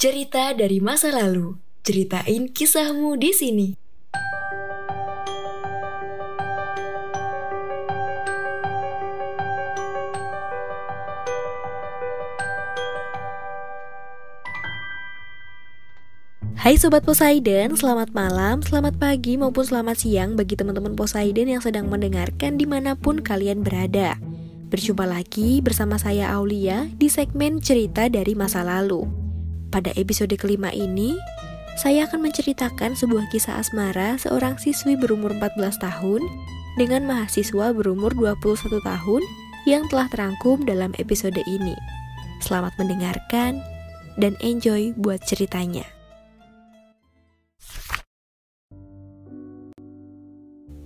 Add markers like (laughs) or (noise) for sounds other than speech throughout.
Cerita dari masa lalu. Ceritain kisahmu di sini. Hai Sobat Poseidon, selamat malam, selamat pagi maupun selamat siang bagi teman-teman Poseidon yang sedang mendengarkan di mana pun kalian berada. Berjumpa lagi bersama saya Aulia di segmen cerita dari masa lalu. Pada episode kelima ini, saya akan menceritakan sebuah kisah asmara seorang siswi berumur 14 tahun dengan mahasiswa berumur 21 tahun yang telah terangkum dalam episode ini. Selamat mendengarkan dan enjoy buat ceritanya.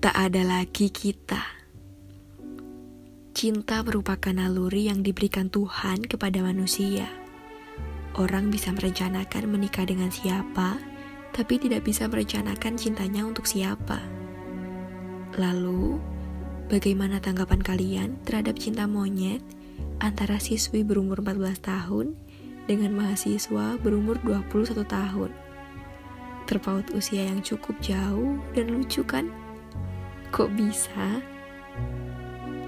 Tak ada lagi kita. Cinta merupakan naluri yang diberikan Tuhan kepada manusia. Orang bisa merencanakan menikah dengan siapa, tapi tidak bisa merencanakan cintanya untuk siapa. Lalu, bagaimana tanggapan kalian terhadap cinta monyet antara siswi berumur 14 tahun dengan mahasiswa berumur 21 tahun? Terpaut usia yang cukup jauh dan lucu kan? Kok bisa?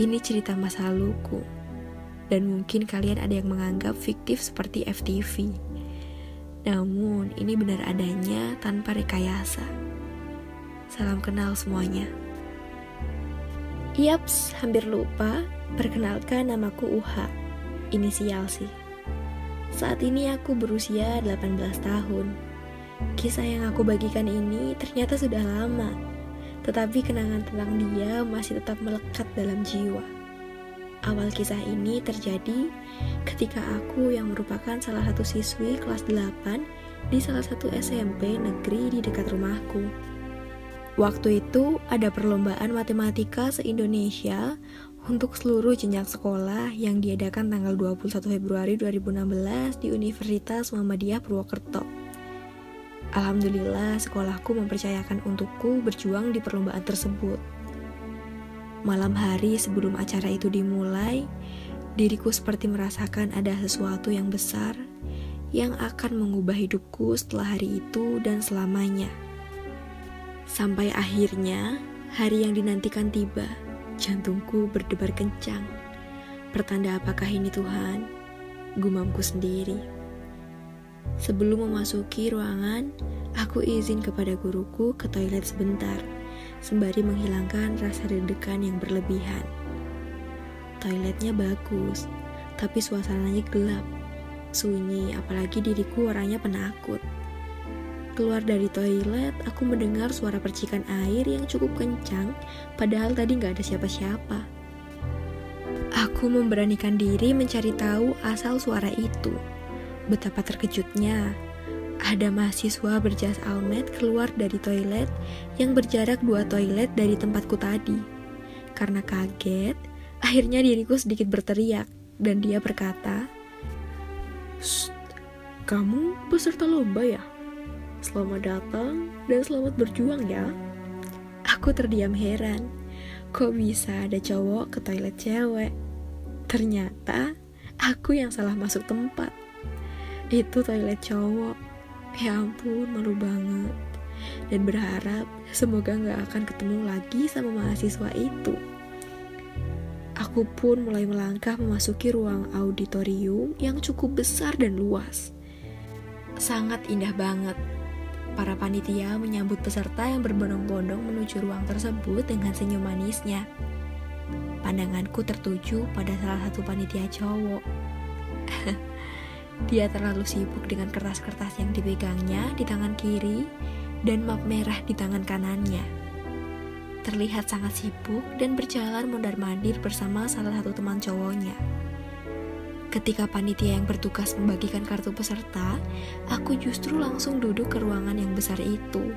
Ini cerita masa laluku. Dan mungkin kalian ada yang menganggap fiktif seperti FTV. Namun, ini benar adanya tanpa rekayasa. Salam kenal semuanya. Yaps, hampir lupa. Perkenalkan namaku Uha. Inisial sih. Saat ini aku berusia 18 tahun. Kisah yang aku bagikan ini ternyata sudah lama tetapi kenangan tentang dia masih tetap melekat dalam jiwa. Awal kisah ini terjadi ketika aku yang merupakan salah satu siswi kelas 8 di salah satu SMP negeri di dekat rumahku. Waktu itu ada perlombaan matematika se-Indonesia untuk seluruh jenjang sekolah yang diadakan tanggal 21 Februari 2016 di Universitas Muhammadiyah Purwokerto. Alhamdulillah sekolahku mempercayakan untukku berjuang di perlombaan tersebut. Malam hari sebelum acara itu dimulai, diriku seperti merasakan ada sesuatu yang besar yang akan mengubah hidupku setelah hari itu dan selamanya. Sampai akhirnya, hari yang dinantikan tiba, jantungku berdebar kencang. Pertanda apakah ini Tuhan? Gumamku sendiri. Sebelum memasuki ruangan, aku izin kepada guruku ke toilet sebentar, sembari menghilangkan rasa deg-degan yang berlebihan. Toiletnya bagus, tapi suasananya gelap, sunyi, apalagi diriku orangnya penakut. Keluar dari toilet, aku mendengar suara percikan air yang cukup kencang, padahal tadi nggak ada siapa-siapa. Aku memberanikan diri mencari tahu asal suara itu. Betapa terkejutnya, ada mahasiswa berjas almet keluar dari toilet yang berjarak dua toilet dari tempatku tadi. Karena kaget, akhirnya diriku sedikit berteriak dan dia berkata, kamu peserta lomba ya? Selamat datang dan selamat berjuang ya. Aku terdiam heran, kok bisa ada cowok ke toilet cewek? Ternyata aku yang salah masuk tempat itu toilet cowok ya ampun malu banget dan berharap semoga nggak akan ketemu lagi sama mahasiswa itu aku pun mulai melangkah memasuki ruang auditorium yang cukup besar dan luas sangat indah banget Para panitia menyambut peserta yang berbondong-bondong menuju ruang tersebut dengan senyum manisnya. Pandanganku tertuju pada salah satu panitia cowok. (laughs) Dia terlalu sibuk dengan kertas-kertas yang dipegangnya di tangan kiri dan map merah di tangan kanannya. Terlihat sangat sibuk dan berjalan mondar-mandir bersama salah satu teman cowoknya. Ketika panitia yang bertugas membagikan kartu peserta, aku justru langsung duduk ke ruangan yang besar itu.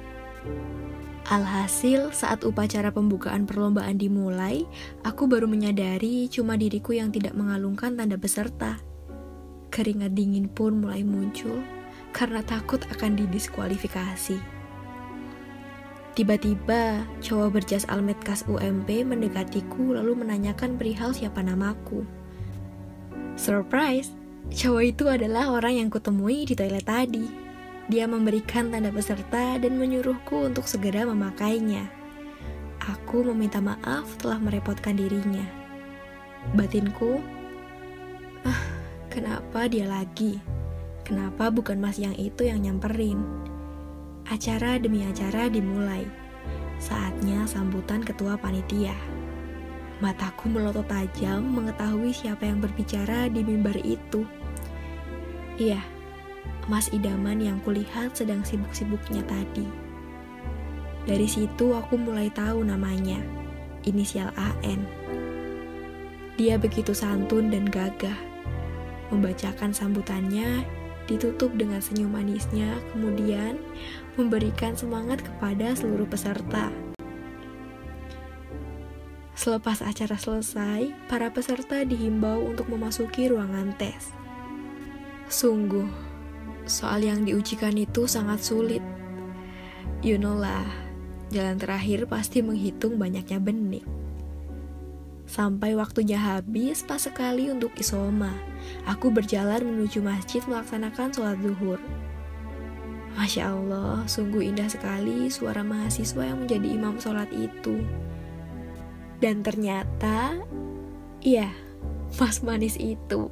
Alhasil, saat upacara pembukaan perlombaan dimulai, aku baru menyadari cuma diriku yang tidak mengalungkan tanda peserta. Keringat dingin pun mulai muncul karena takut akan didiskualifikasi. Tiba-tiba, cowok berjas almet kas UMP mendekatiku lalu menanyakan perihal siapa namaku. Surprise, Cowok itu adalah orang yang kutemui di toilet tadi. Dia memberikan tanda peserta dan menyuruhku untuk segera memakainya. Aku meminta maaf telah merepotkan dirinya. Batinku, kenapa dia lagi? Kenapa bukan mas yang itu yang nyamperin? Acara demi acara dimulai. Saatnya sambutan ketua panitia. Mataku melotot tajam mengetahui siapa yang berbicara di mimbar itu. Iya, Mas Idaman yang kulihat sedang sibuk-sibuknya tadi. Dari situ aku mulai tahu namanya, inisial AN. Dia begitu santun dan gagah. Membacakan sambutannya, ditutup dengan senyum manisnya, kemudian memberikan semangat kepada seluruh peserta. Selepas acara selesai, para peserta dihimbau untuk memasuki ruangan tes. Sungguh, soal yang diujikan itu sangat sulit. You know lah, jalan terakhir pasti menghitung banyaknya benih. Sampai waktunya habis, pas sekali untuk isoma. Aku berjalan menuju masjid melaksanakan sholat zuhur. Masya Allah, sungguh indah sekali suara mahasiswa yang menjadi imam sholat itu. Dan ternyata, iya, mas manis itu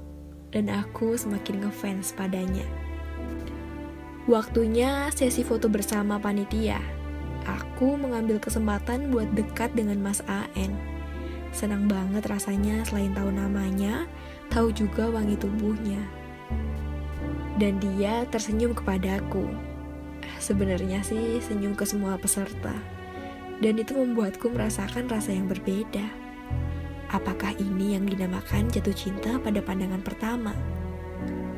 dan aku semakin ngefans padanya. Waktunya sesi foto bersama panitia. Aku mengambil kesempatan buat dekat dengan Mas AN. Senang banget rasanya selain tahu namanya, tahu juga wangi tubuhnya. Dan dia tersenyum kepadaku. Sebenarnya sih senyum ke semua peserta. Dan itu membuatku merasakan rasa yang berbeda. Apakah ini yang dinamakan jatuh cinta pada pandangan pertama?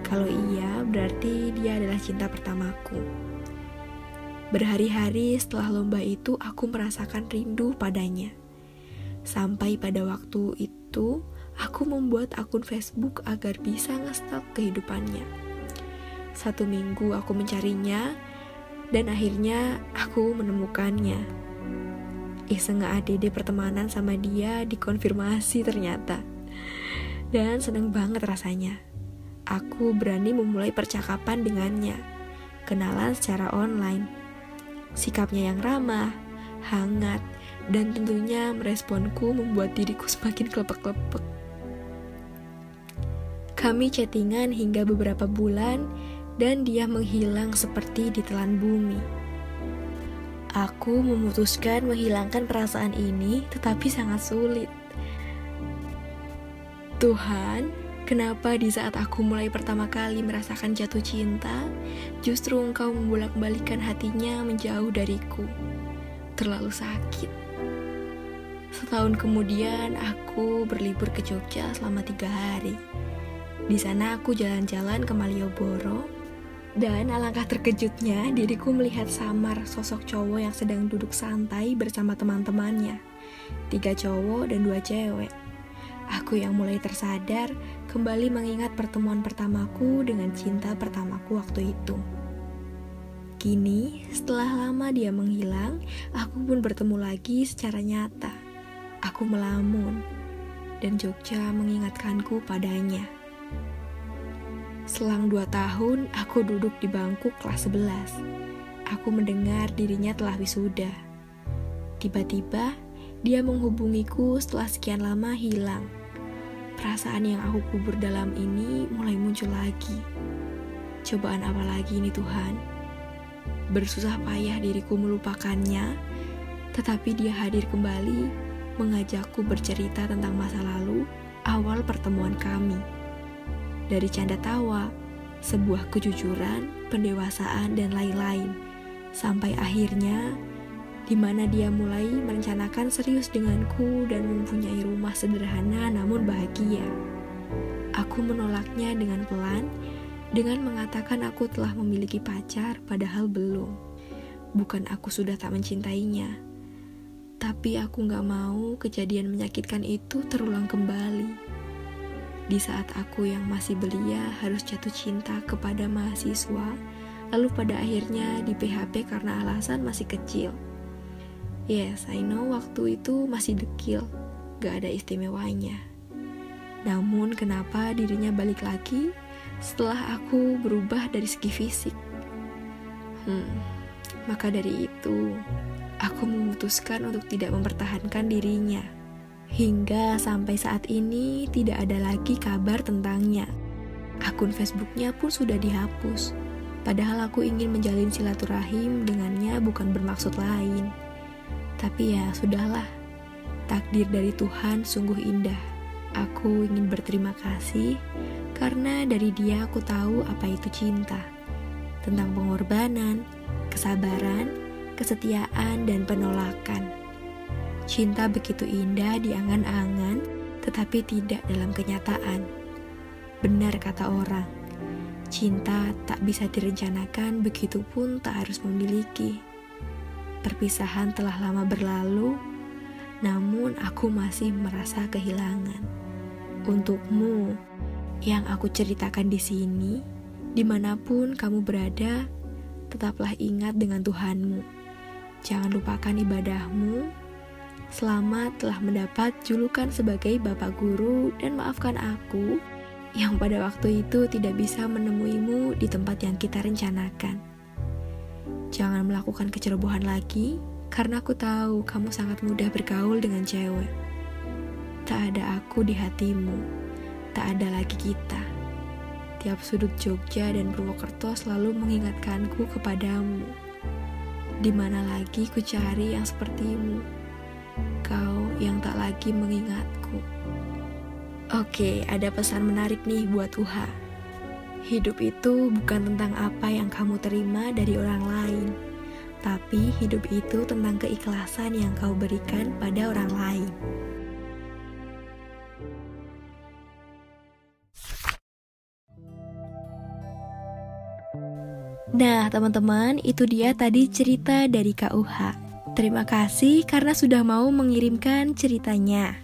Kalau iya, berarti dia adalah cinta pertamaku. Berhari-hari setelah lomba itu, aku merasakan rindu padanya. Sampai pada waktu itu, aku membuat akun Facebook agar bisa ngestalk kehidupannya. Satu minggu aku mencarinya, dan akhirnya aku menemukannya iseng nge-ADD pertemanan sama dia dikonfirmasi ternyata. Dan seneng banget rasanya. Aku berani memulai percakapan dengannya. Kenalan secara online. Sikapnya yang ramah, hangat, dan tentunya meresponku membuat diriku semakin kelepek-kelepek. Kami chattingan hingga beberapa bulan dan dia menghilang seperti ditelan bumi. Aku memutuskan menghilangkan perasaan ini, tetapi sangat sulit. Tuhan, kenapa di saat aku mulai pertama kali merasakan jatuh cinta, justru Engkau membolak-balikan hatinya menjauh dariku? Terlalu sakit. Setahun kemudian, aku berlibur ke Jogja selama tiga hari. Di sana aku jalan-jalan ke Malioboro, dan alangkah terkejutnya diriku melihat samar sosok cowok yang sedang duduk santai bersama teman-temannya. Tiga cowok dan dua cewek. Aku yang mulai tersadar kembali mengingat pertemuan pertamaku dengan cinta pertamaku waktu itu. Kini, setelah lama dia menghilang, aku pun bertemu lagi secara nyata. Aku melamun, dan Jogja mengingatkanku padanya. Selang dua tahun, aku duduk di bangku kelas 11. Aku mendengar dirinya telah wisuda. Tiba-tiba, dia menghubungiku setelah sekian lama hilang. Perasaan yang aku kubur dalam ini mulai muncul lagi. Cobaan apa lagi ini Tuhan? Bersusah payah diriku melupakannya, tetapi dia hadir kembali mengajakku bercerita tentang masa lalu awal pertemuan kami dari canda tawa, sebuah kejujuran, pendewasaan, dan lain-lain. Sampai akhirnya, di mana dia mulai merencanakan serius denganku dan mempunyai rumah sederhana namun bahagia. Aku menolaknya dengan pelan, dengan mengatakan aku telah memiliki pacar padahal belum. Bukan aku sudah tak mencintainya, tapi aku gak mau kejadian menyakitkan itu terulang kembali. Di saat aku yang masih belia harus jatuh cinta kepada mahasiswa, lalu pada akhirnya di PHP karena alasan masih kecil. Yes, I know waktu itu masih dekil, gak ada istimewanya. Namun kenapa dirinya balik lagi? Setelah aku berubah dari segi fisik. Hmm, maka dari itu, aku memutuskan untuk tidak mempertahankan dirinya. Hingga sampai saat ini tidak ada lagi kabar tentangnya. Akun Facebooknya pun sudah dihapus. Padahal aku ingin menjalin silaturahim dengannya bukan bermaksud lain. Tapi ya sudahlah, takdir dari Tuhan sungguh indah. Aku ingin berterima kasih karena dari dia aku tahu apa itu cinta. Tentang pengorbanan, kesabaran, kesetiaan, dan penolakan. Cinta begitu indah di angan-angan, tetapi tidak dalam kenyataan. Benar kata orang, cinta tak bisa direncanakan, begitupun tak harus memiliki. Perpisahan telah lama berlalu, namun aku masih merasa kehilangan. Untukmu, yang aku ceritakan di sini, di mana pun kamu berada, tetaplah ingat dengan Tuhanmu. Jangan lupakan ibadahmu. Selamat telah mendapat julukan sebagai Bapak Guru dan maafkan aku yang pada waktu itu tidak bisa menemuimu di tempat yang kita rencanakan. Jangan melakukan kecerobohan lagi, karena aku tahu kamu sangat mudah bergaul dengan cewek. Tak ada aku di hatimu tak ada lagi kita. Tiap sudut Jogja dan Purwokerto selalu mengingatkanku kepadamu. Di mana lagi ku cari yang sepertimu? Kau yang tak lagi mengingatku. Oke, ada pesan menarik nih buat Uha. Hidup itu bukan tentang apa yang kamu terima dari orang lain, tapi hidup itu tentang keikhlasan yang kau berikan pada orang lain. Nah, teman-teman, itu dia tadi cerita dari KUH. Terima kasih karena sudah mau mengirimkan ceritanya.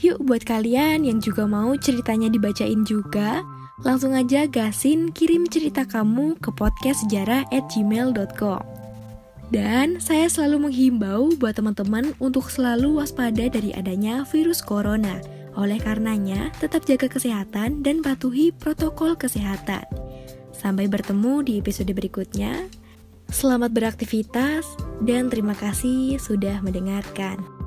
Yuk, buat kalian yang juga mau ceritanya dibacain juga, langsung aja gasin kirim cerita kamu ke podcast sejarah at gmail.com. Dan saya selalu menghimbau buat teman-teman untuk selalu waspada dari adanya virus corona. Oleh karenanya, tetap jaga kesehatan dan patuhi protokol kesehatan. Sampai bertemu di episode berikutnya. Selamat beraktivitas dan terima kasih sudah mendengarkan.